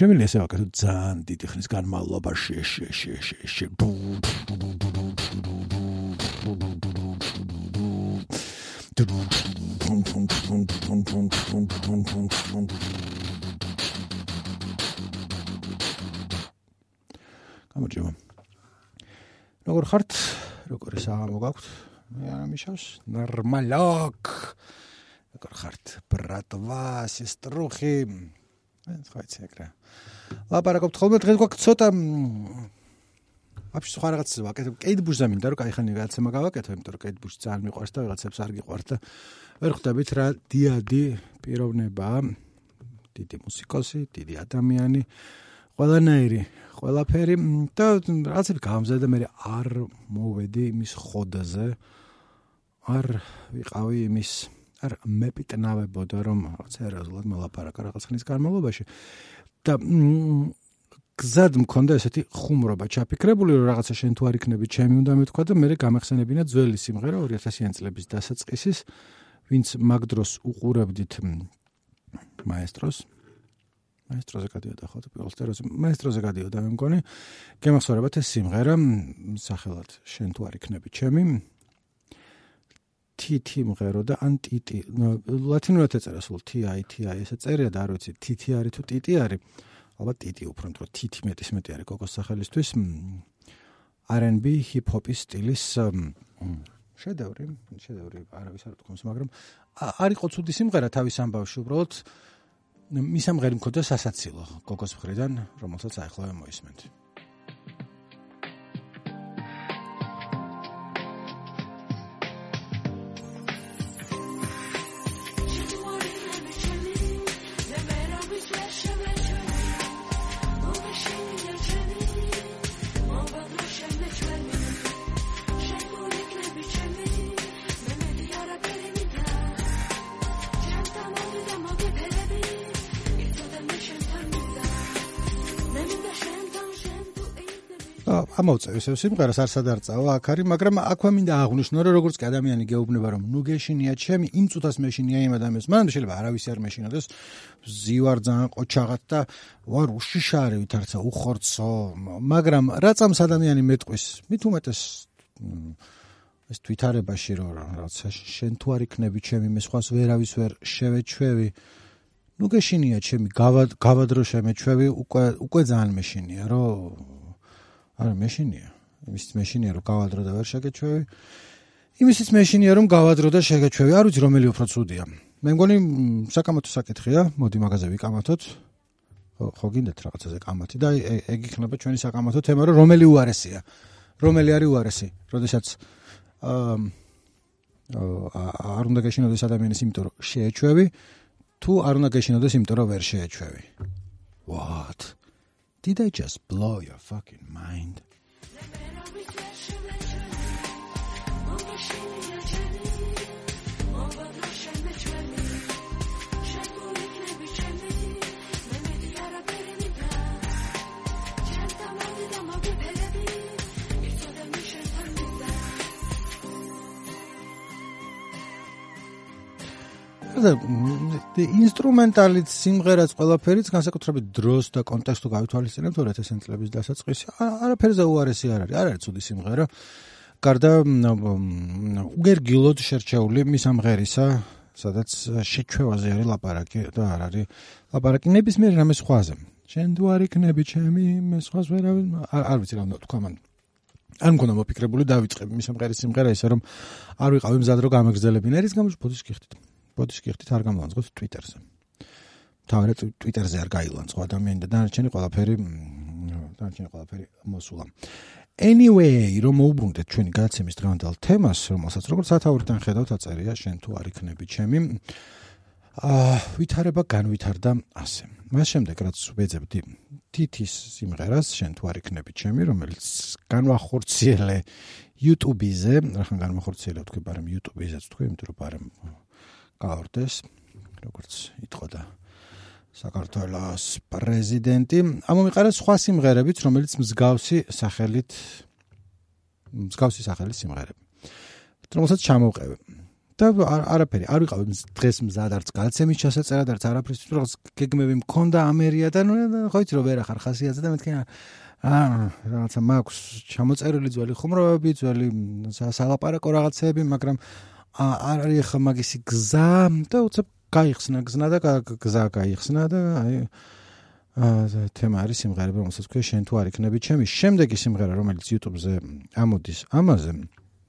შემიძლია ესე ვაკეთო ძალიან დიდი ხნის განმავლობაში შე შე შე შე გამარჯობა როგორ ხართ? როგორი საღამო გაქვთ? მე არა მიშავს ნორმალოკ როგორ ხართ? ბრატვა სესტრუხი ხო იცი ეგრე. ლაპარაკობთ ხოლმე დღეს გვაქვს ცოტა ვაფშე სხვა რაღაც ვაკეთებ. კეიტ ბუშზე მინდა რომ кайხანი რაღაცემა გავაკეთო, იმიტომ რომ კეიტ ბუში ძალიან მიყვარს და რაღაცებს არ გიყვარს და ვერ ხვდებით რა დიადი პიროვნებაა. დიდი მუსიკოსი, დიდი ადამიანი, ყველანაირი, ყველაფერი და რაღაცები გამზადე მე არ მოვედი იმის ხოდაზე. არ ვიყავი იმის არ მეპიტნავებოდა რომ რაღაც ერაზულად მოლაპარაკა რაღაც ხნის განმავლობაში. და გზად მქონდა ესეთი ხუმრობა. ჩაფიქრებული რომ რაღაცა შენ თუ არ იქნები ჩემი უნდა მეთქვა და მე გამახსენებინა ძველი სიმღერა 2000-იან წლების დასაწყისის ვინც მაგ დროს უყურებდით მაესტროს. მაესტროზე გადიოდა ხო პირველ სტეროზე მაესტროზე გადიოდა მე მგონი. გემახსოვრებათ ეს სიმღერა სახელად შენ თუ არ იქნები ჩემი TT მღერო და ან TT ლათინურად ეწერა სულ TI TI ესე წერია და არ ვიცი TT არის თუ TT არის? ალბათ TT უფრო მეტრო TT მეტის მეტი არის გოგოს სახელისთვის. R&B hop-ის სტილის შედევრი შედევრი არავის არ თქოს მაგრამ არისო ცუდი სიმღერა თავის ამბავში უბრალოდ მის ამღერი მქონდა სასაცილო გოგოს მხრიდან რომელსაც აიხლავე მოისმენთ ამოვწევ ესე სიმღერას არ სადარწაო აქ არის მაგრამ აქვე მინდა აღვნიშნო რომ როგორც კი ადამიანი გეუბნება რომ ნუ გეშინია ჩემი იმ წუთას მეშინია იმ ადამიანს. მანამდე შეიძლება არავის არ მეშინოდეს. ზივარ ძალიან ყოჩაღად და ვარ უშიშარი ვითარცა უხორცო. მაგრამ რა წამს ადამიანი მეტყვის მით უმეტეს ეს თვითარებაში რომ რაღაცა შენ თუ არ იქნები ჩემი მე სხვას ვერავის ვერ შევეჩვევი. ნუ გეშინია ჩემი გავადრო შემეჩვევი უკვე უკვე ძალიან მეშინია რომ არა მეშინია. იმის მეშინია რომ გავადრო და ვერ შეგეჩვევი. იმისიც მეშინია რომ გავადრო და შეგეჩვევი. არ ვიცი რომელი უფრო ცუდია. მე მგონი საკამათო საკითხია. მოდი მაგაზე ვიკამათოთ. ხო გინდათ რაღაცაზე კამათი და ეგ იქნება ჩვენი საკამათო თემა რომ რომელი უარესია? რომელი არის უარესი? როდესაც აა არ უნდა გეშინოდეს ადამიანის იმიტომ რომ შეეჩვევი თუ არ უნდა გეშინოდეს იმიტომ რომ ვერ შეეჩვევი. What Did I just blow your fucking mind? ინსტრუმენტალით სიმღერაც ყველაფერიც განსაკუთრებით დროს და კონტექსტს თუ გავითვალისწინებთ 2000 წლების დასაწყისი. არაფერზე უარესი არ არის. არ არის ცუდი სიმღერა. გარდა უგერგილოდ შერჩეული მის ამღერისა სადაც შეჩვევაზე არის ლაპარაკი და არ არის ლაპარაკი. ნებისმიერ რამე სხვაზე. შენ თუ არ იქნები ჩემი მე სხვას ვერავინ არ ვიცი რა თქვა მან არ მქონდა მოფიქრებული დავიწყებ მის ამღერის სიმღერა ისე რომ არ ვიყავი მზად რომ გამეგზელებინა ერის გამოჩ ბოდიშ გიხდით ბოდიშ გიხდით არ გამოვანძღოთ ტვიტერზე. თავი ტვიტერზე არ გაილანძღო ადამიანი და დანარჩენი ყველაფერი დანარჩენი ყველაფერი მოსულა. Anyway, რომ მოუბრუნდეთ ჩვენი გადაცემის დღევანდელ თემას, რომელსაც როგორც სათაურიდან ხედავთ, აწერია შენ თუ არ იქნები ჩემი. აა, ვითარება განვითარდა ასე. მას შემდეგ რაც ვეძებდი თითის სიმღერას შენ თუ არ იქნები ჩემი, რომელიც განვახორციელე YouTube-ზე, რახან განვახორციელე თქვი, მაგრამ YouTube-ზეც თქვი, იმიტომ რომ ბარემ გაორდეს როგორც იტყოდა საქართველოს პრეზიდენტი. ამომიყარა სხვა სიმღერებიც რომელიც მსგავსი სახელით მსგავსი სახელის სიმღერები. რომელსაც ჩამოვყევი და არაფერი არ ვიყავ დღეს მზად არც გალცემის ჩასაწერად არც არაფრის რაღაც გეგმები მქონდა ამერია და ნუ ხო იცი რომ ვერ ახარ ხასიათზე და მეთქი აა რაღაცა მაქვს ჩამოწერილი ძველი ხუმრობები ძველი სალაპარაკო რაღაცები მაგრამ არის ხა მაგისი გზა და უცებ გაიხსნა გზნა და გზა გაიხსნა და აი აა თემა არის სიმღერები რომელსაც ქვია შენ თუ არ იქნები ჩემი შემდეგი სიმღერა რომელიც YouTube-ზე ამოდის ამაზე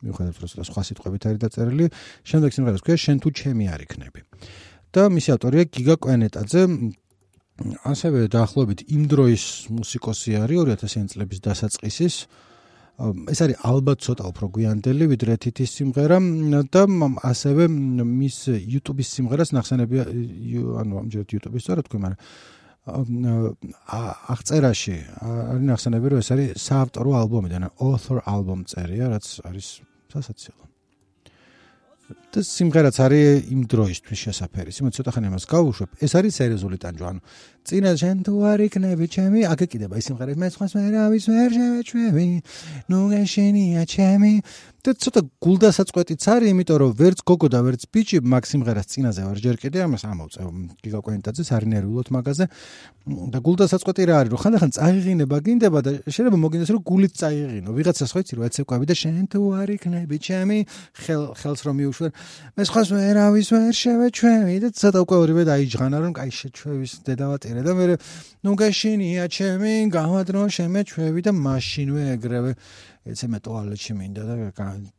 მიუხედავად რომ სხვა სიტყვებით არის დაწერილი, შემდეგ სიმღერას ქვია შენ თუ ჩემი არ იქნები. და მისი ავტორია გიგა კვენეტაძე. ასევე დაახლოებით იმ დროის მუსიკოსი არის 2000-იან წლების დასაწყისის. ეს არის ალბათ ცოტა უფრო გვიანდელი ვიდრე თითის სიმღერა და ასევე მის YouTube-ის სიმღერას ნახსენები ანუ ამჯერად YouTube-ის სწორად თქვი, მაგრამ აღწერაში არის ნახსენები რომ ეს არის საავტორო ალბომი და author album წერია რაც არის სასაცილო. და სიმღერაც არის იმ დროისთვის შესაძფერი. სიმო ცოტა ხანი ამას გავუშვებ. ეს არის სერიოზული ტანჯვა. ანუ წინა შენ თუ არ იქნები ჩემი, აქ ეკიდება ის სიმღერა. მე სხვას ვერ ავის ვერ შევეჩვევი. ნუ გეშინია ჩემი. და ცოტა გულდასაწყვეტიც არის, იმიტომ რომ ვერც გოგო და ვერც ბიჭი მაქსიმღერას წინაზე ვარ ჯერ კიდე ამას ამოვწევ გიგაკვენტაძეს არინერვიულოთ მაგაზე და გულდასაწყვეტი რა არის რომ ხანდახან წაიღინება გინდება და შეიძლება მოგინდეს რომ გულით წაიღინო ვიღაცას ხო იცი რომ ეცეკვები და შენ თუ არ იქნები ჩემი ხელ ხელს რომ მიუშვერ მე სხვას ვერავის ვერ შევეჩვევი და ცოტა უკვე ორივე დაიჯღანა რომ კაი შეჩვევის დედავატირე და მე ნუ გაშინია ჩემი გავადრო შემეჩვევი და მაშინვე ეგრევე ეცე მე ტუალეტში მინდა და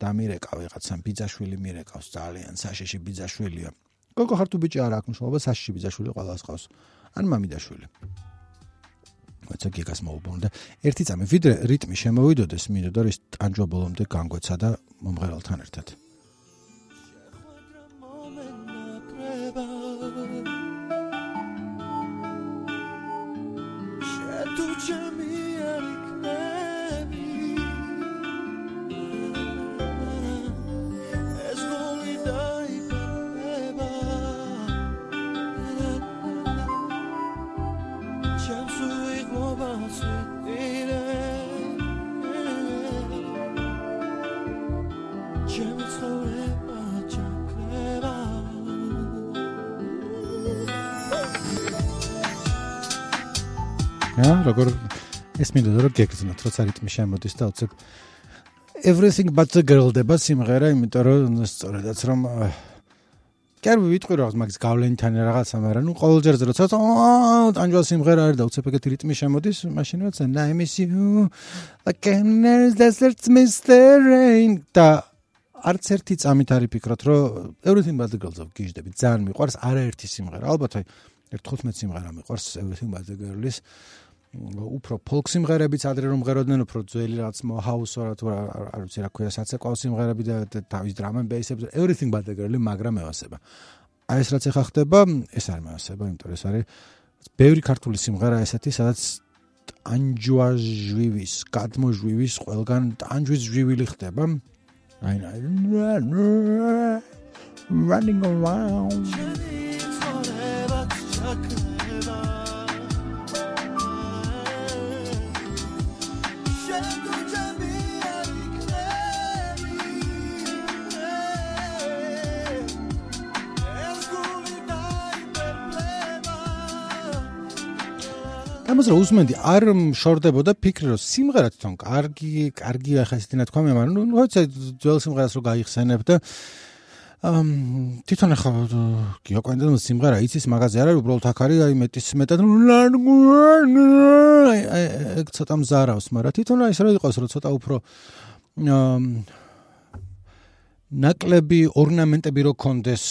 დამირეკა ვიღაცამ ბიძაშვილი მირეკავს ძალიან საშიში ბიძაშვილია. გოგო ხარ თუ ბიჭი არა აქვს მშობა საშიში ბიძაშვილი ყველას ყავს. ან მამიდაშვილი. მოცა გიგას მოუბონდა ერთი წამი ვიდრე რიტმი შემოვიდოდეს მინდა და ის ტანჯვა ბოლომდე განგვეცა და მომღერალთან ერთად ეს მინდოდა რომ გეგზნოთ როცა რიტმი შემოდის და უცებ everything but the girl დება სიმღერა იმიტომ რომ სწორედაც რომ არ ვიტყვი რაღაც მაგის გავლენთან რაღაცა მაგრამ ნუ ყოველ ჯერზე როცა ტანჯვა სიმღერა არის და უცებ ეგეთი რიტმი შემოდის მაშინ როცა I miss you like there's this mystery და არც ერთი წამით არის ფიქრობ რომ everything but the girl-ს გიждები ძალიან მიყვარს არაერთი სიმღერა. ალბათ აი 15 სიმღერა მიყვარს everything but the girl-ის უფრო ფოლკ სიმღერებიც ადრე რომ ღეროდნენ უფრო ძველი რაც მოჰაუსო რა თუ არ ვიცი რა ქვია საცეკვაო სიმღერები და თავის დრამ ენ ბეისებს everything but the girl მაგრამ ევასება აი ეს რაც ახლა ხდება ეს არ მევასება იმიტომ ეს არის ბევრი ქართული სიმღერა ესეთი სადაც ანჯვა ჟვივის გადმოჟვივის ყველგან ანჯვის ჟვივილი ხდება. აი running around ამას რა უსმენდი არ შორდებოდა ფიქრი რომ სიმღერა თვითონ კარგი კარგი ახლა ისეთი ნათქვა მე მაგრამ ნუ როცა ძველ სიმღერას რო გაიხსენებ და ამ თვითონ ახლა გიოკვენდა სიმღერა იცის მაგაზე არ არის უბრალოდ აქ არის აი მეტის მეტად აი ცოტა მზარავს მაგრამ თვითონ აი ეს რა იყოს რომ ცოტა უფრო ამ ნაკლები ორნამენტები რო კონდეს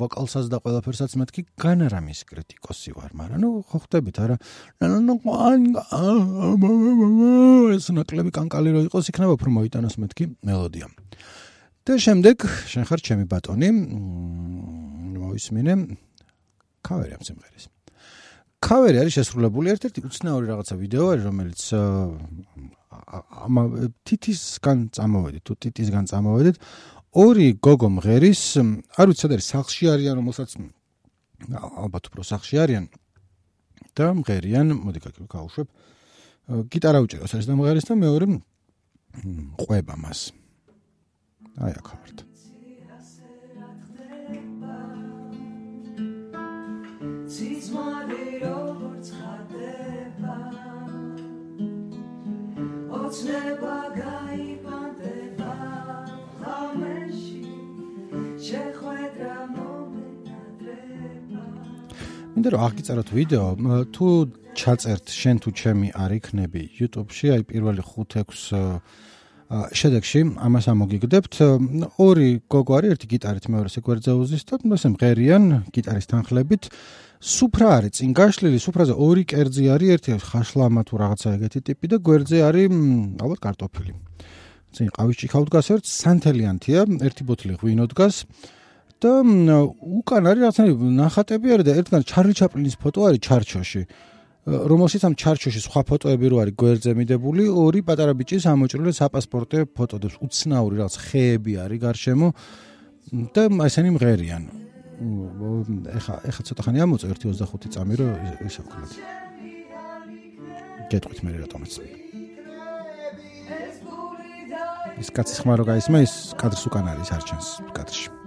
ვოკალსაც და ყველაფერსაც მეთქი განარამის კრიტიკოსი ვარ, მაგრამ ნუ ხო ხვდებით არა. ეს ნაკლები კანკალი რო იყოს, იქნება უფრო მოიტანოს მეთქი მელოდია. და შემდეგ შენ ხარ ჩემი ბატონი, მოისმინე კავერი ამ სიმღერის. კავერი არის შესრულებული ერთ-ერთი უცნაური რაღაცა ვიდეო არის, რომელიც ამა თითისგან წამოვედით, თუ თითისგან წამოვედით, ორი გოგო მღერის, არ ვიცი სად არის სახლში არიან, რომელსაც ალბათ უფრო სახლში არიან და მღერიან, მოდი გავუშვებ. გიტარა უჭერავს ეს და მღერის და მეორე ყვება მას. აი აქ ვართ. ციზმარი როგორც ხდება ოცნება გა მინდა რომ აღიწეროთ ვიდეო. თუ ჩაწერთ შენ თუ ჩემი არ იქნები YouTube-ში აი პირველი 5-6 შედეგში ამას ამოგიგდებთ. ორი გოგო არის ერთი გიტარით მეორე სეკვერძეუზის და ესე მღერიან გიტარის თანხლებით. სუფრა არის წინ გაშლილი, სუფრაზე ორი კერძი არის, ერთი ხაშლამა თუ რაღაცა ეგეთი ტიპი და გვერდზე არის ალბათ კარტოფილი. წინ ყავის ჭიქაო დგას ერთ სანთელიანთია, ერთი ბოთლი ღვინო დგას და უკან არის რაღაცა ნახატები არის და ერთგან ჩარლი ჩაპლინის ფოტო არის ჩარჩოში. რომელშიც ამ ჩარჩოში სხვა ფოტოები რო არის გვერდზე მიდებული, ორი პატარა ბიჭის ამოჭრილი საპასპორტე ფოტოდებს, უცნაური რაღაც ხეები არის გარშემო და ესენი მღერიან. ეხა ეხა ცოტა ხანი ამოწე 1.25 წამი რომ ისე ვქნათ. გეტყვით მე რატომაც. ის კაცის ხმა რო გაისმა ის კადრს უკან არის არჩენს კადრში.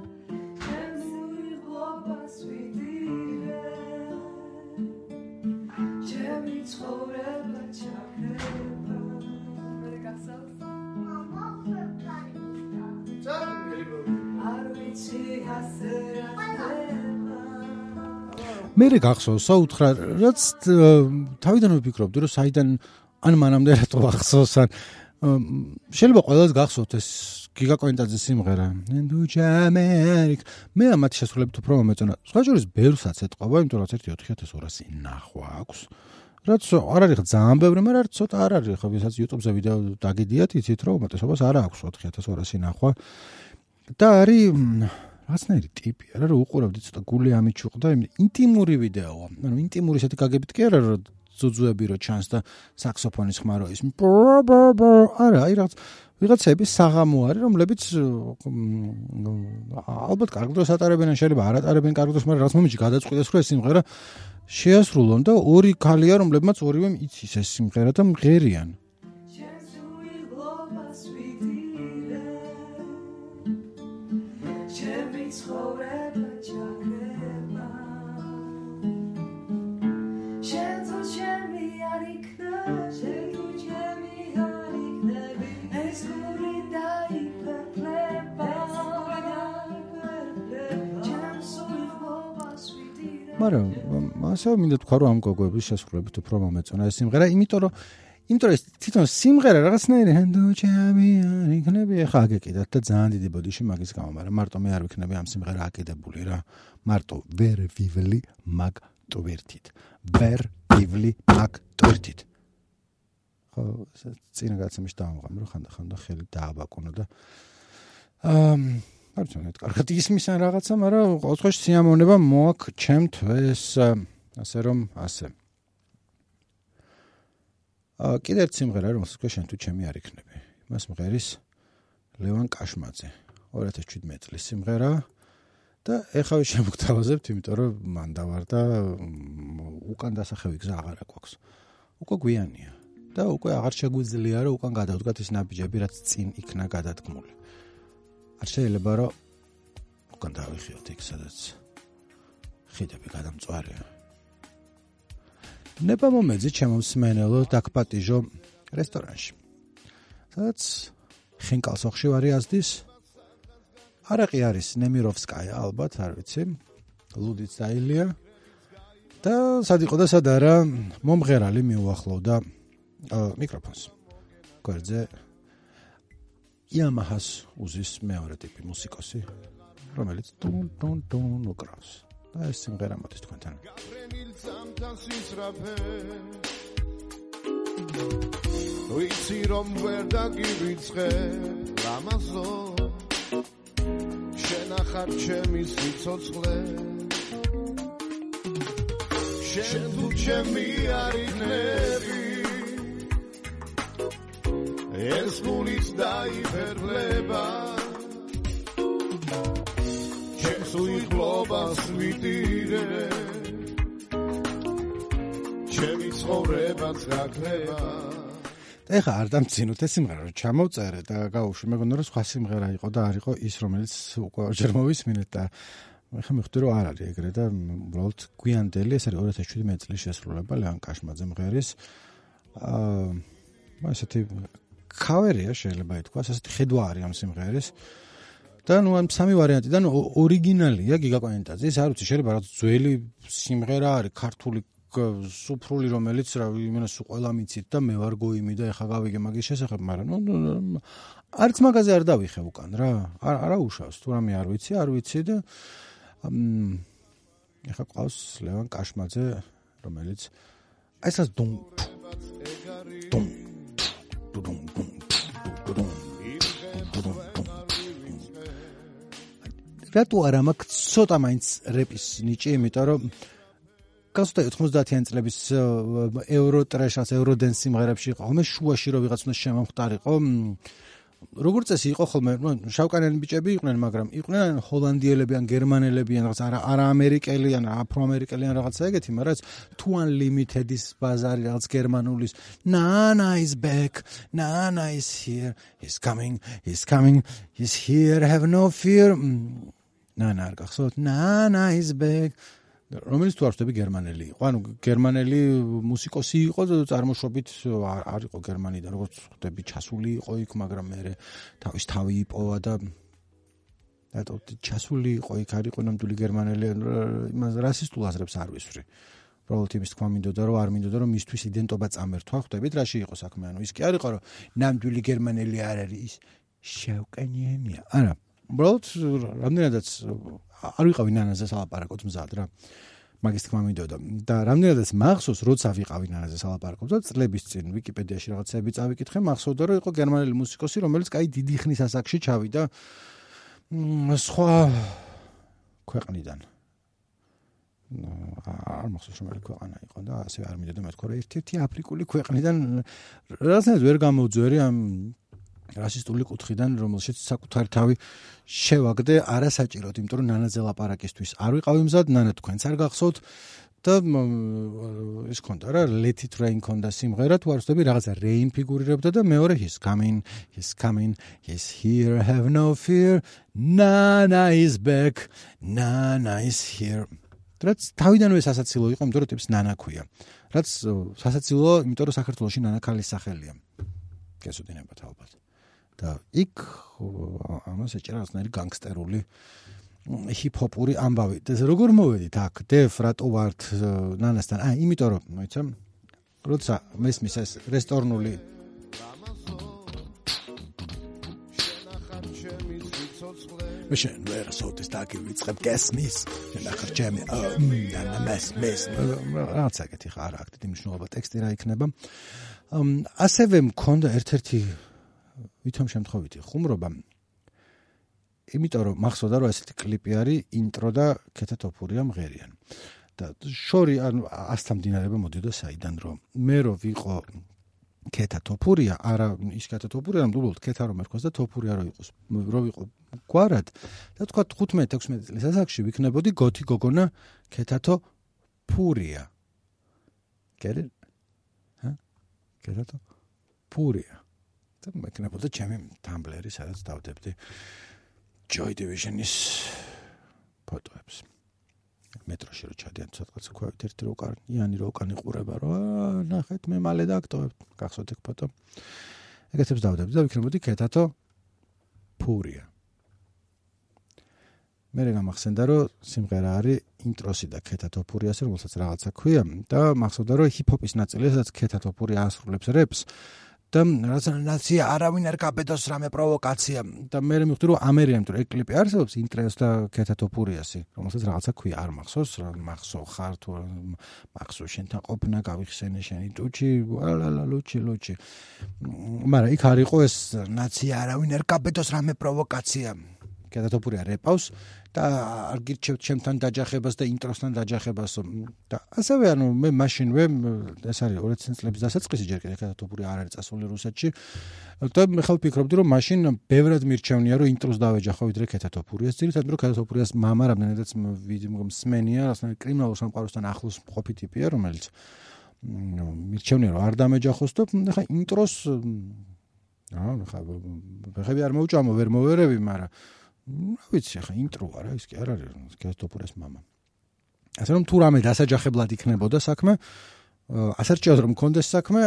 მე რე გახსოვს საუთხრა რაც თავიდან ვფიქრობდი რომ საიდან ან მანამდე რატო ახსოვს ან შეიძლება ყველას გახსოვთ ეს გიგა კოინტაძის სიმღერა. ნდუ ჯამერიკ მე ამათ შესრულებით უფრო მომეწონა. სხვა შორის ბევრსაც ეთყობა იმიტომ რომ 1.4200 ნახვა აქვს. რაც არ არის ძალიან ბევრი მაგრამ არ ცოტა არ არის ხო ვისაც YouTube-ზე ვიდეო დაგიდიათ იცით რომ უმეტესობას არ აქვს 4200 ნახვა. და არის რაცნაირი ტიპი არა რომ უყურავდი ცოტა გული ამიჩუყდა ინტიმური ვიდეოა. ანუ ინტიმური ესეთი გაგებით კი არა რომ ძუძუები რო ჩანს და საქსოფონის ხმარო ის. არა აი რაღაც ვიღაცები საღამო არის რომლებიც ალბათ კარგ დროს ატარებენ ან შეიძლება არ ატარებენ კარგ დროს მაგრამ რაღაც მომენტში გადაწყვიტეს რომ ეს სიმღერა შეასრულონ და ორი ქალია რომლებმაც ორივე იცის ეს სიმღერა და მღერიან მაგრამ ასე მინდა თქვა რომ ამ გოგოების შესრულებით უფრო მომეწონა ეს სიმღერა იმიტომ რომ იმიტომ რომ თვითონ სიმღერა რაღაცნაირი ჰენდო ჩემი არ იქნები ახლა აგეკიდათ და ძალიან დიდი ბოდიში მაგის გამო მაგრამ მარტო მე არ ვიქნები ამ სიმღერა აკიდებული რა. მარტო ვერ ვივლი მაგ ტვირთით. ვერ ვივლი მაგ ტვირთით. ხო წინა გაცემში დავამღამ რომ ხანდა ხანდა ხელი დააბაკუნო და აა არ ვიცი, კარგად ისმის ან რაღაცა, მაგრამ ყოველთვის სიამოვნება მოაქ ჩემთვის ასე რომ ასე. აა კიდე ერთ სიმღერა რომელსაც ქვია შენ თუ ჩემი არ იქნები. მას მღერის ლევან კაშმაძე. 2017 წლის სიმღერა და ეხავე შემოგთავაზებთ, იმიტომ რომ მან დავარ და უკან დასახევი გზა აღარ აქვს. უკვე გვიანია და უკვე აღარ შეგვიძლია რომ უკან გადავდგათ ის ნაბიჯები, რაც წინ იქნა გადადგმული. არ შეიძლება რომ უკან დავიხიოთ იქ სადაც ხიდები გადამწვარია. ნება მომეძი ჩემოსმენელო დაკპატიჟო რესტორანში. სადაც ხინკალსოხში ვარი ასდის. არაყი არის ნემიროვსკაია ალბათ არ ვიცი. ლუდიც დაილია. და სად იყო და სად არა მომღერალი მიუახლოვდა მიკროფონს. გვერდზე Yamaha-ს უზის მეორე ტიპი მუსიკოსი, რომელიც ტუნ ტუნ ტუნ უკრავს. და ეს სიმღერა მოდის თქვენთან. ვიცი რომ ვერ დაგივიწყე ამაზო შენახარ ჩემი სიცოცხლე შენ თუ ჩემი არინები ეს გულიც დაიფერლება ჩემს უიღლობას ვიდირე ჩემი ცხოვრებაც გაქრება და ეხა არ დამცინოთ ეს სიმღერა რომ ჩამოვწერე და გავუშვი მეგონა რომ სხვა სიმღერა იყო და არ იყო ის რომელიც უკვე ჯერ მოვისმინეთ და ხა მიხდი რომ არ არის ეგრე და უბრალოდ გვიანდელი ეს არის 2017 წლის შესრულება ლევან კაშმაძე მღერის. აა ესეთი კავერია შეიძლება ითქვას ესეთი ხედვა არის ამ სიმღერის. და ნუ ამ სამი ვარიანტიდან ორიგინალია გიგაკონენტაძის არ ვიცი შეიძლება რაღაც ძველი სიმღერა არის ქართული სუფრული რომელიც რა იმენა სულ ყველა მიცით და მე ვარ გოიმი და ეხა გავიგე მაგის შესახებ მაგრამ ნუ არც მაგაზე არ დავიხე უკან რა არა უშავს თუ რამე არ ვიცი არ ვიცი და ეხა ყავს ლევან კაშმაძე რომელიც აი ესას დუმ დუმ დუმ დუმ რატო არა მაქვს ცოტა მაინც რეპის ნიჭი იმიტომ რომ გასუთა 90-იან წლების ეურო ტრეშას ეურო დენს სიმღერებში იყო. ხოლმე შუაში რო ვიღაც უნდა შემომხტარიყო როგორც წესი იყო ხოლმე? ნუ შავკანიანი ბიჭები იყვნენ მაგრამ იყვნენ ჰოლანდიელები ან გერმანელები ან რაღაც არა არა ამერიკელი ან აფროამერიკელი ან რაღაცა ეგეთი მაგრამ თუ ან ლიმიტედის ბაზარი რაღაც გერმანულის nana is back nana is here he's coming he's coming he's here have no fear nana არ გახსოვთ nana is back რომელიც თუ არ ვთქვი გერმანელი იყო. ანუ გერმანელი მუსიკოსი იყო წარმოშობით არ იყო გერმანიდან, როგორც ხვდები, ჩასული იყო იქ, მაგრამ მე თავის თავი იპოვა და და ჩასული იყო იქ, არ იყო ნამდვილი გერმანელი, იმას რასისტულ აზრებს არ ვისვრი. უბრალოდ იმის თქვა მინდოდა, რომ არ მინდოდა, რომ მისთვის იდენტობა წამერთვა, ხვდებით, რაში იყო საქმე, ანუ ის კი არ იყო, რომ ნამდვილი გერმანელი არ არის, ის შავკანიანია. არა, უბრალოდ რამდენადაც არ ვიყავი ნანაზე სალაპარაკოთ მზად რა. მაგის თქმა მინდოდა. და რამდენადაც მახსოვს როცა ვიყავი ნანაზე სალაპარაკოთ და წლების წინ ვიკიპედიაში რაღაცები წავიკითხე მახსოვდა რომ იყო გერმანელი მუსიკოსი რომელიც კაი დიდი ხნის ასაკში ჩავიდა სხვა ქვეყნიდან. არ მახსოვს რომ ქვეყანა იყო და ასე არ მინდოდა მეთქვა რომ ერთ-ერთი აფრიკული ქვეყნიდან. რაღაცნაირად ვერ გამოძვერი ამ რასისტული კუთხიდან, რომელშიც საკუთარი თავი შევაგდე არასაჭიროდ, იმიტომ რომ ნანაძე ლაპარაკისთვის არ ვიყავი მზად, ნანა თქვენც არ გახსოვთ და ის კონდა რა it rain კონდა სიმღერა თუ არ ვსწრები რაღაცა rain ფიგურირებდა და მეორე he's coming he's coming he's here have no fear nana is back nana is here. რაც თავიდანვე სასაცილო იყო იმიტომ რომ ტიპს ნანა ქვია. რაც სასაცილო იმიტომ რომ საქართველოსში ნანა ქალის სახელია. გესუდინებათ ალბათ და იქ ამას ეჭერა რაღაცნაირი განგსტერული ჰიპ-ჰოპური ამბავი. და როგორ მოვედით აქ? დეფ რატო ვართ ნანასთან? აა, იმიტომ რომ, მოიცა, როცა მესმის ეს რესტორნული მიშენ ვერ სოთის დაგი ვიწყებ გესმის ნახარ ჩემი და მეს მეს რაღაცა კეთი ხარ აქ დიდი მნიშვნელობა ტექსტი რა იქნება ასევე მქონდა ერთ-ერთი ვითომ შემთხვევითი ხუმრობა. იმიტომ რომ მახსოვდა რომ ესეთი კლიპი არის ინტრო და კეთათოფურია მღერიან. და შორი ან ასთამდინარება მოდიოდა საიდან რომ მე რო ვიყო კეთათოფურია არა ის კეთათოფურია რომ დულოთ კეთა რომ ერქოს და თოფურია რო იყოს რო ვიყო გვარად და თქვა 15-16 წლის ასაკში ვიქნებოდი გოთი გოგონა კეთათოფურია გერე ჰა? კეთათოფურია და მეკნებოდა ჩემი თამბლერი, სადაც დავდებდი Joy Division-ის ფოტოებს. მეტროში რო ჩადიან ცოტა ქვევით ერთი რო კარიანი რო კანი ყურება რო ნახეთ მე მალე დაგტოვებ გახსოვთ ეგ ფოტო. ეგეთებს დავდებდი და ვიქნებოდი კეთათო ფურია. მე რა გამახსენდა რომ სიმღერა არის ინტროსი და კეთათო ფურიას რომელსაც რაღაცა ქვია და მახსოვდა რომ ჰიპ-ჰოპის ნაწილია სადაც კეთათო ფურია ასრულებს რეპს და რაც ნაცია არავინ არ გაბედოს რამე პროვოკაცია. და მე მივხვდი რომ ამერიან თუ ეგ კლიპი არსებობს ინტრეს და კეთათოფურიასი რომელსაც რაღაცა ქვია არ მახსოვს რა მახსოვ ხარ თუ მახსოვ შენთან ყოფნა გავიხსენე შენი ტუჩი ალალა ლუჩი ლუჩი. მაგრამ იქ არ იყო ეს ნაცია არავინ არ გაბედოს რამე პროვოკაცია კეთათოფურია რეპავს და არ გირჩევთ ჩემთან დაჯახებას და ინტროსთან დაჯახებასო და ასევე ანუ მე მაშინვე ეს არის 2000 წლების დასაწყისი ჯერ კიდევ კათათოპური არ არის წასული რუსეთში. და მე ხალ ფიქრობდი რომ მაშინ ბევრად მირჩევნია რომ ინტროს დავეჯახო ვიდრე კათათოპურიას ძირითადად რომ კათათოპურიას მამა რამდენადაც მსმენია რაღაცნაირ კრიმინალურ სამყაროსთან ახლოს მყოფი ტიპია რომელიც მირჩევნია რომ არ დამეჯახოს და ხა ინტროს აა ხა ხები არ მოუჭამო ვერ მოვერევი მაგრამ რა ვიცი ხა ინტრო არა ის კი არ არის კეთტოპურეს мама ასე რომ თუ რამე დასაჯახებლად იქნებოდა საქმე ასერჭიოდ რომ კონდეს საქმე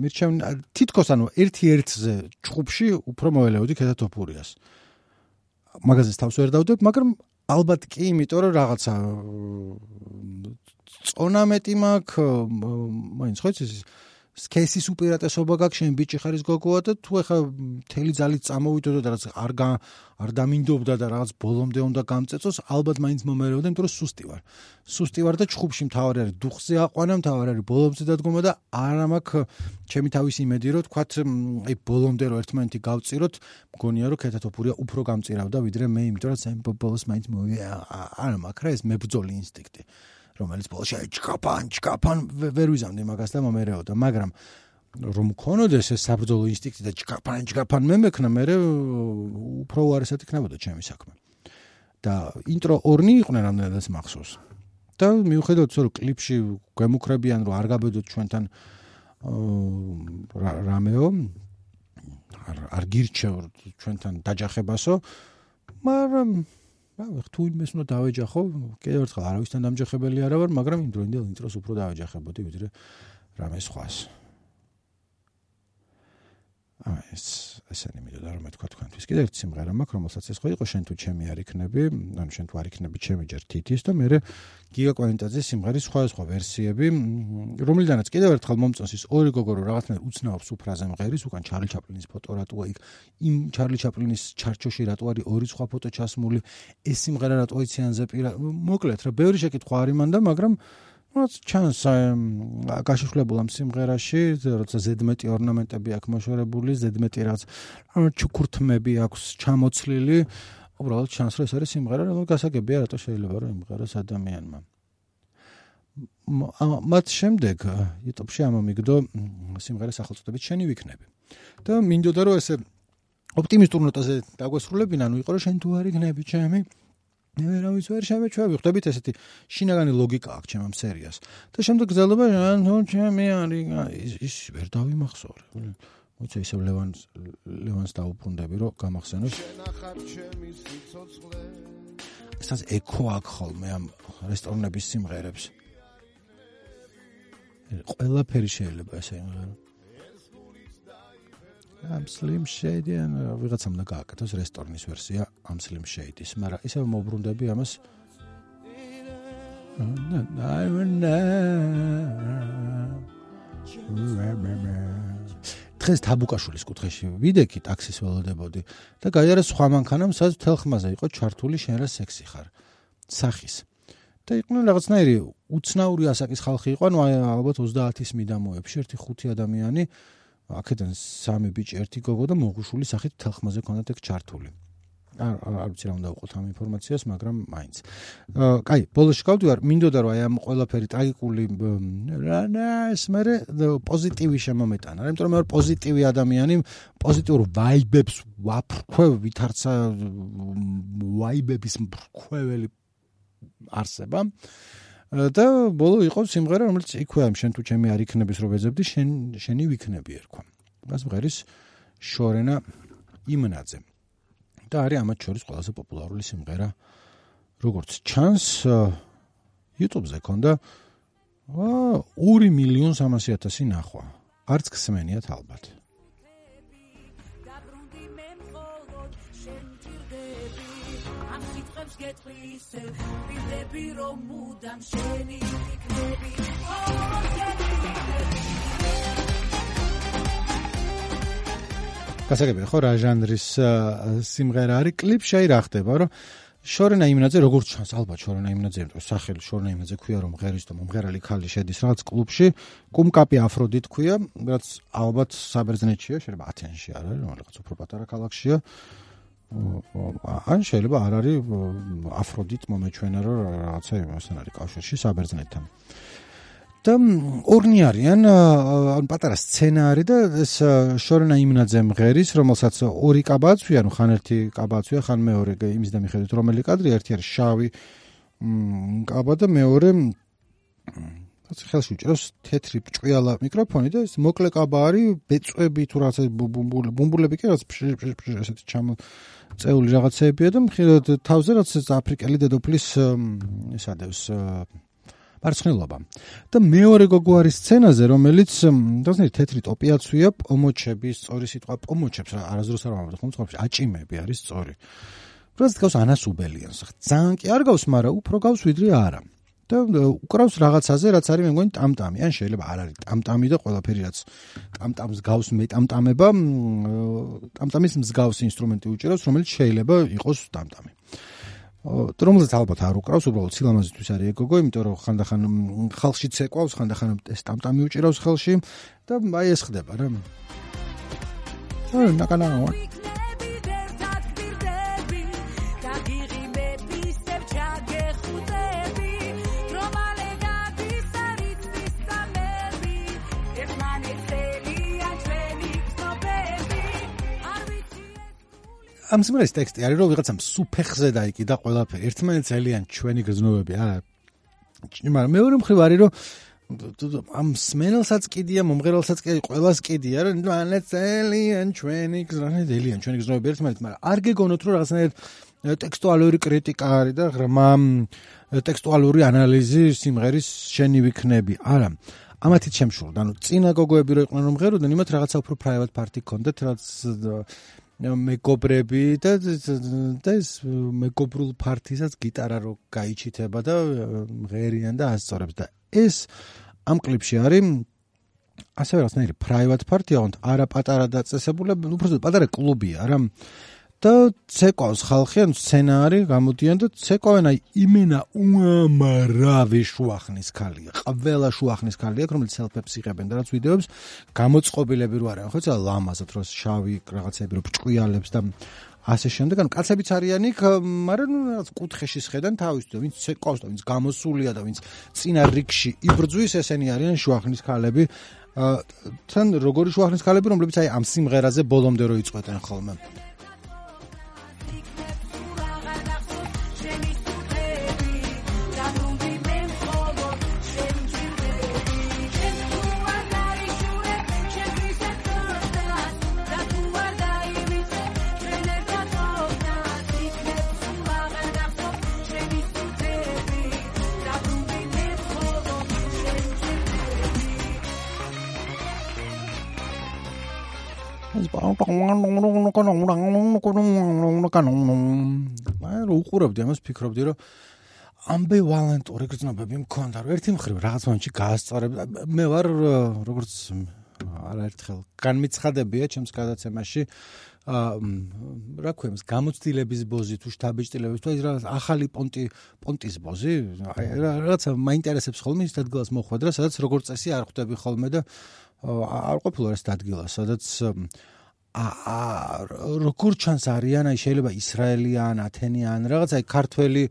მირჩევ თითქოს ანუ ერთი ერთზე ჩხუბში უფრო მოელეოდი კეთტოპურიას მაგაზეს თავს ვერ დავდებ მაგრამ ალბათ კი იმიტომ რომ რაღაცა წონა მეტი მაქვს მაინც ხო იცი სქესის უპირატესობა გაქვს შენ ბიჭი ხარის გოგოა და თუ ეხა მთელი ძალით წამოვიდო და რაღაც არ არ დამინდობდა და რაღაც ბოლომდე უნდა გამწეწოს ალბათ მაინც მომერევდა იმიტომ რომ სუსტი ვარ სუსტი ვარ და ჩხუბში მთავარი არის დუხზე აყვანა მთავარი არის ბოლომდე დადგომა და არა მაქვს ჩემი თავის იმედი რომ თქვათ აი ბოლომდე რომ ერთმანეთი გავწიროთ მგონია რომ ქეთათოფურია უფრო გამწირავდა ვიდრე მე იმიტომ რომ სამ ბოლოს მაინც მოვია არა მაქვს რა ეს მებძოლი ინსტინქტი რომელიც ბოლოში აჭკაპან, ჭკაპან ვერ ვიზამდი მაგას და მომერეოდა, მაგრამ რომ მქონოდეს ეს საბრძოლო ინსტინქტი და ჭკაპან, ჭკაპან მე მექნა, მე უფრო უარესად იქნებოდა ჩემი საქმე. და ინტრო ორნი იყვნენ რამდენადაც მახსოვს. და მიუხედავად რომ კლიპში გემუქრებიან რომ არ გაბედოთ ჩვენთან რამეო არ არ გირჩევ ჩვენთან დაჯახებასო მაგრამ რა თუ იმეს უნდა დავეჯახო კიდევ ერთხელ არავისთან დამჯახებელი არა ვარ მაგრამ იმ დროინდელ ინტროს უფრო დავეჯახებოდი ვიდრე რამე სხვას ეს ესენი მიდოდა რომ თქვა თქვენთვის. კიდევ ერთი სიმღერა მაქვს რომელსაც ეს ხო იყო შენ თუ ჩემი არ იქნები ანუ შენ თუ არ იქნები ჩემი ჯერ თითის და მე გიგა კვანტაძის სიმღერის სხვა სხვა ვერსიები. რომლიდანაც კიდევ ერთხელ მომწონს ის ორი გოგო რომ რაღაცნაირ უცნაობს უფრაზე მღერის უკან ჩარლი ჩაპლინის ფოტო რატოა იქ იმ ჩარლი ჩაპლინის ჩარჩოში რატო არის ორი სხვა ფოტო ჩასმული ეს სიმღერა რატო იციანზე პირა მოკლედ რა ბევრი შეკითხვა არის მან და მაგრამ რაც ჩანს გაშიშვლებული ამ სიმღერაში, როცა ზედმეტი ორნამენტები აქვს მოშორებული, ზედმეტი რაც ჩუქურთმები აქვს ჩამოცლილი, უბრალოდ ჩანს რომ ეს არის სიმღერა, რომელიც გასაგებია, რატო შეიძლება რომ იმღეროს ადამიანმა. მათ შემდეგ YouTube-ში ამომიგდო სიმღერა სახელწოდებით შენი ვიქნები. და მინდოდა რომ ესე ოპტიმისტურ ნოტაზე დაგვესრულებინა, ანუ იყო რომ შენ თუ არ იქნები ჩემი მე ვერავის ვერ შემეჩვევი. ხვდებით ესეთი შინაგანი ლოგიკა აქვს ჩემ ამ სერიას. და შემდეგ გზელობა ანუ ჩემი არის ის ვერ დავიმახსოვრე. მოიცა ისე ლევანს ლევანს დაუბრუნდები რომ გამახსენოს. ეს ეკო აქვს ხოლმე ამ რესტორნების სიმღერებს. ყველაფერი შეიძლება ესე იმღერო. ამ Slim Shady ან ვიღაცამ და გააკეთოს რესტორნის ვერსია ამ Slim Shady-ის, მაგრამ ისევ მოbrunდები ამას. დღეს თაბუკაშვილის კუთხეში ვიდექი ტაქსის ველოდებოდი და გაიარა სხვა მანქანამ სადაც თელ ხმაზე იყო ჩართული შენ რა სექსი ხარ. სახის. და იყვნენ რაღაცნაირი უცნაური ასაკის ხალხი იყო ანუ ალბათ 30-ის მიდამოებში ერთი ხუთი ადამიანი აქედან სამი ბიჭი, ერთი გოგო და მოღუშული სახით თელხმაზე ქონდათ ეგ ჩართული. არ არ ვიცი რა უნდა ვიყოთ ამ ინფორმაციას, მაგრამ მაინც. აა, კაი, ბოლოსში გავდივარ, მინდოდა რომ აი ამ ყველაფერი ტრაგიკული რანას მე პოზიტივი შემომეტანა, იმიტომ რომ მე ვარ პოზიტივი ადამიანი, პოზიტიურ ვაიბებს ვაფრქვევ, ვითარცა ვაიბების მფრქვეველი არსება. და ბოლო იყო სიმღერა რომელიც იქვე ამ შენ თუ ჩემი არ იქნების რო ვეძებდი შენ შენი ვიქნები ერქვა. მას მღერის შორენა იმნაძე. და არის ამათ შორის ყველაზე პოპულარული სიმღერა როგორც ჩანს YouTube-ზე ქონდა 2 მილიონ 300 000 ნახვა. არც ხსმენიათ ალბათ გეტყვისე ვიდები რომ მუდამ შენი იქნები. გასაგებია ხო რა ჟანრის სიმღერა არის კლიპში აი რა ხდება რომ შორენა იმნაძე როგორც ჩანს ალბათ შორენა იმნაძე იმიტომ სახელი შორენა იმნაძე ქვია რომ ღერის და მომღერალი ქალი შედის რაღაც კლუბში კუმკაპი აფროდიტ ქვია რაც ალბათ საბერძნეთშია შეიძლება ათენში არ არის რაღაც უფრო პატარა ქალაქშია ან შეიძლება არ არის აფროდიტ მომეჩვენა რომ რაღაცა იმასთან არის კავშირში საბერძნეთთან. და ორნი არიან ან პატარა სცენა არის და ეს შორენა იმნაძე მღერის რომელსაც ორი კაბაცვი ანუ ხან ერთი კაბაცვია ხან მეორე იმის და მიხედვით რომელი კადრი ერთი არის შავი კაბა და მეორე ხელში უჭერავს თეთრი ჭყიალა მიკროფონი და ეს მოკლე კაბა არის ბეწვები თუ რაღაც ბუმბულები კი რაღაც ესეთი ჩამო წეული რაღაცეებია და მხილოდ თავზე რაც აფრიკელი დედოფლის ეს ადევს მარცხნილობა. და მეორე გოგო არის სცენაზე, რომელიც დაზნერ თეთრი ტოპიაცვია, პომოჩების, სწორი სიტყვა პომოჩებს რა არასდროს არ ვამბობ, ხომ ცხოვრობში აჭიმები არის სწორი. პროცესს გავს ანას უბელიანს. ძალიან კი არ გავს, მაგრამ უფრო გავს ვიდრე არა. და უკრავს რაღაცაზე, რაც არის მე მგონი ტამტამი, ან შეიძლება არ არის ტამტამი და ყველაფერი რაც ტამტამს გავს მეტამტამება, ტამტამის მსგავს ინსტრუმენტი უჭერავს, რომელიც შეიძლება იყოს ტამტამი. რომელზეც ალბათ არ უკრავს, უბრალოდ სილამაზისთვის არის ეგოგო, იმიტომ რომ ხანდახან ხალხში ცეკვავს, ხანდახან ეს ტამტამი უჭირავს ხელში და აი ეს ხდება რა. აა, ნაკანა. ამ სიმღერის ტექსტი არის რომ ვიღაცამ სუფეხზე დაიკიდა ყველაფერი. ერთმანეთს ძალიან ჩვენი გზნობები არა. მაგრამ მეორე მხრივ არის რომ ამ სმენელსაც კიდია, მომღერალსაც კიდია, ყველას კიდია, რომ მანეთ ძალიან ჩვენი გზნობები, ძალიან ჩვენი გზნობები ერთმანეთს, მაგრამ არ გეგონოთ რომ რაღაცნაირად ტექსტუალური კრიტიკა არის და ღრმა ტექსტუალური ანალიზი სიმღერის შენი ვიქნები. არა. ამათით შემშურდა. ანუ წინა გოგოები რო იყვნენ რომ ღეროდნენ, იმათ რაღაცა უფრო private party კონდეთ, რაც მეგობრები და და ეს მეგობრულ პარტიზას გიტარა რო გაიჩითება და ღერიან და ასწორებს და ეს ამ კლიპში არის ასევე რაღაცნაირი private party, არა პატარა დაწესებულება, უბრალოდ პატარა კლუბია რა. და ცეკვავს ხალხი, ანუ სცენარი გამოდიან და ცეკვავენ აი იმენა უამრავი შუახნის ქალია. ყველა შუახნის ქალია, რომელიც სელფებს იღებენ და რაც ვიდეოებს გამოწყობილები რო არიან, ხო ცა ლამაზად რო შავი რაღაცები რო ბრჭყიალებს და ასე შემდეგ, ანუ კაცებიც არიან იქ, მაგრამ ნუ რაღაც კუთხეში შედან თავის და ვინც ცეკვავს და ვინც გამოსულია და ვინც წინა რიგში იბრძვის, ესენი არიან შუახნის ქალები. თან როგორი შუახნის ქალები, რომლებიც აი ამ სიმღერაზე ბოლომდე რო იწყვეტენ ხოლმე. რო უყურებდი ამას ფიქრობდი რომ ამბივალენტური გრძნობები მქონდა რომ ერთი მხრივ რაღაც მომენტში გაასწორებ მე ვარ როგორც არაერთხელ განმიცხადებია ჩემს გადაცემაში ა რა ქვია გამოცდილების ბოზი თუ შთაბეჭდილების თუ ის რაღაც ახალი პონტი პონტის ბოზი აი რაღაცა მაინტერესებს ხოლმე ის ადგილას მოხვედრა სადაც როგორც წესი არ ხვდები ხოლმე და არ ყოფილა ეს ადგილა სადაც ა როგორ ჩანს არიან აი შეიძლება ისრაელი ან ათენი ან რაღაც აი ქართველი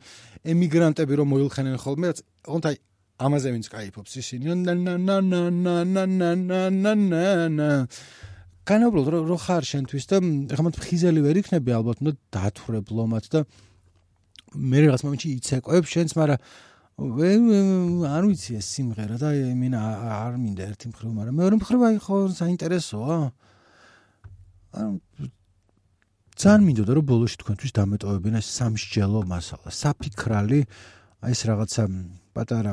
ემიგრანტები რომ მოილხენენ ხოლმე რაც თუნდაც აი ამაზე ვინც кайფობს ისინი ნა ნა ნა ნა ნა ნა ნა ნა ნა ნა ნა განვებლოთ რო ხარ შენთვის და ხა მათ ხიზელი ვერ იქნები ალბათ უნდა დათურებ ლომად და მე რაღაც მომენტში იცეკვებ შენს მაგრამ არ ვიცი ეს სიმღერა და მინა არ მინდა ერთი მხრივ, მაგრამ მეორე მხრივ აი ხო საინტერესოა. აა ანუ ძალიან მინდოდა რომ ბოლოში თქვენთვის დამეტოვებინა სამსჯელო მასალა, საფიქრალი, აი ეს რაღაცა პატარა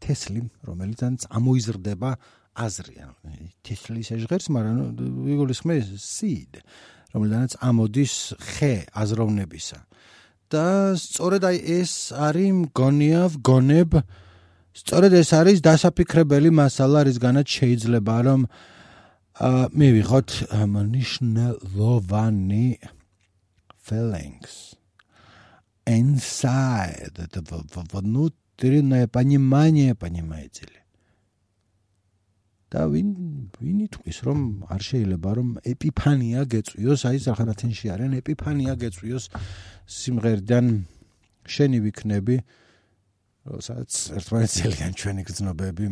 თესლი, რომელიც ან ამოიზრდება აზრი, ანუ თესლის ეჟღერს, მაგრამ ვიგულისხმე seed, რომელთანაც ამოდის ხე აზროვნებისა. და სწორედ აი ეს არის მგონია, ვგონებ, სწორედ ეს არის დასაფიქრებელი მასალა, რისგანაც შეიძლება რომ მივიღოთ მნიშვნელოვანი feelings inside the внутреннее понимание понимаете ли და ვინ ვინ იტყვის რომ არ შეიძლება რომ ეპიფანია გეწვიოს აი სახარათენში არიან ეპიფანია გეწვიოს სიმღერიდან შენი ვიქნები როსაც ერთმანეთს ძალიან ჩვენი გზნობები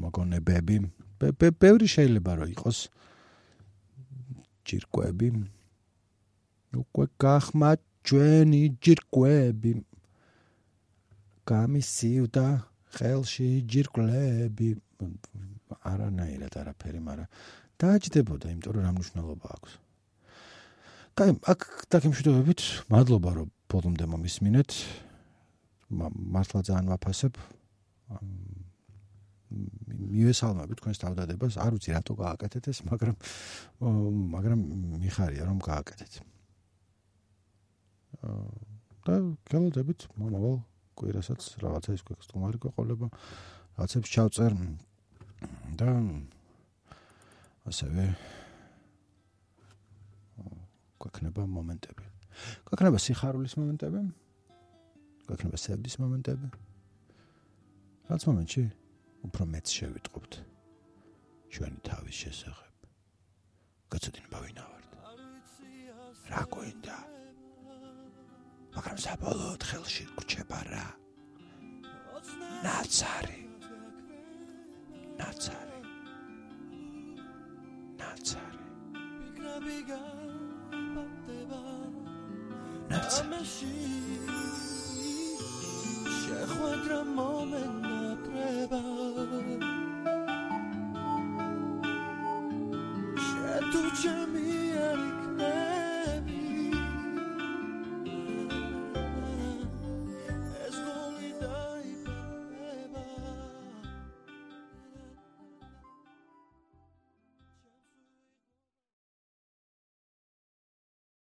მოგონებები ბევრი შეიძლება რომ იყოს ჯირკვები უკვე გახმათ ჩვენი ჯირკვები გამისივდა ყელში ჯირკვლები არანაირად არაფერი, მაგრამ დააჯდებოდა, იმიტომ რომ რა მნიშვნელობა აქვს. კაი, აქ დაგემშვიდობებით, მადლობა რომ ბოლომდე მომისმინეთ. მართლა ძალიან ვაფასებ. მივესალმები თქვენს თავდადებას, არ ვიცი რატო გააკეთეთ ეს, მაგრამ მაგრამ მიხარია რომ გააკეთეთ. და გელოდებით მომავალ კვირასაც რაღაცა ის გვექს თუმარი ყოლება, რაღაცებს ჩავწერ და ასევე გვექნება მომენტები. გვექნება სიხარულის მომენტები. გვექნება სევდის მომენტები. რაც მომენტში უფრო მეც შევიტყობთ ჩვენი თავის შესახებ. გაწოდინება ვინა ვართ. რა გვინდა? მაგრამ საბოლოოდ ხელში გრჩება რა? ნაცარი. ნაცარი. ნაცარი. ბიგა ბიგა პატება. ნაცარი. შეხვედრა მომენტა შე თუ ჩემი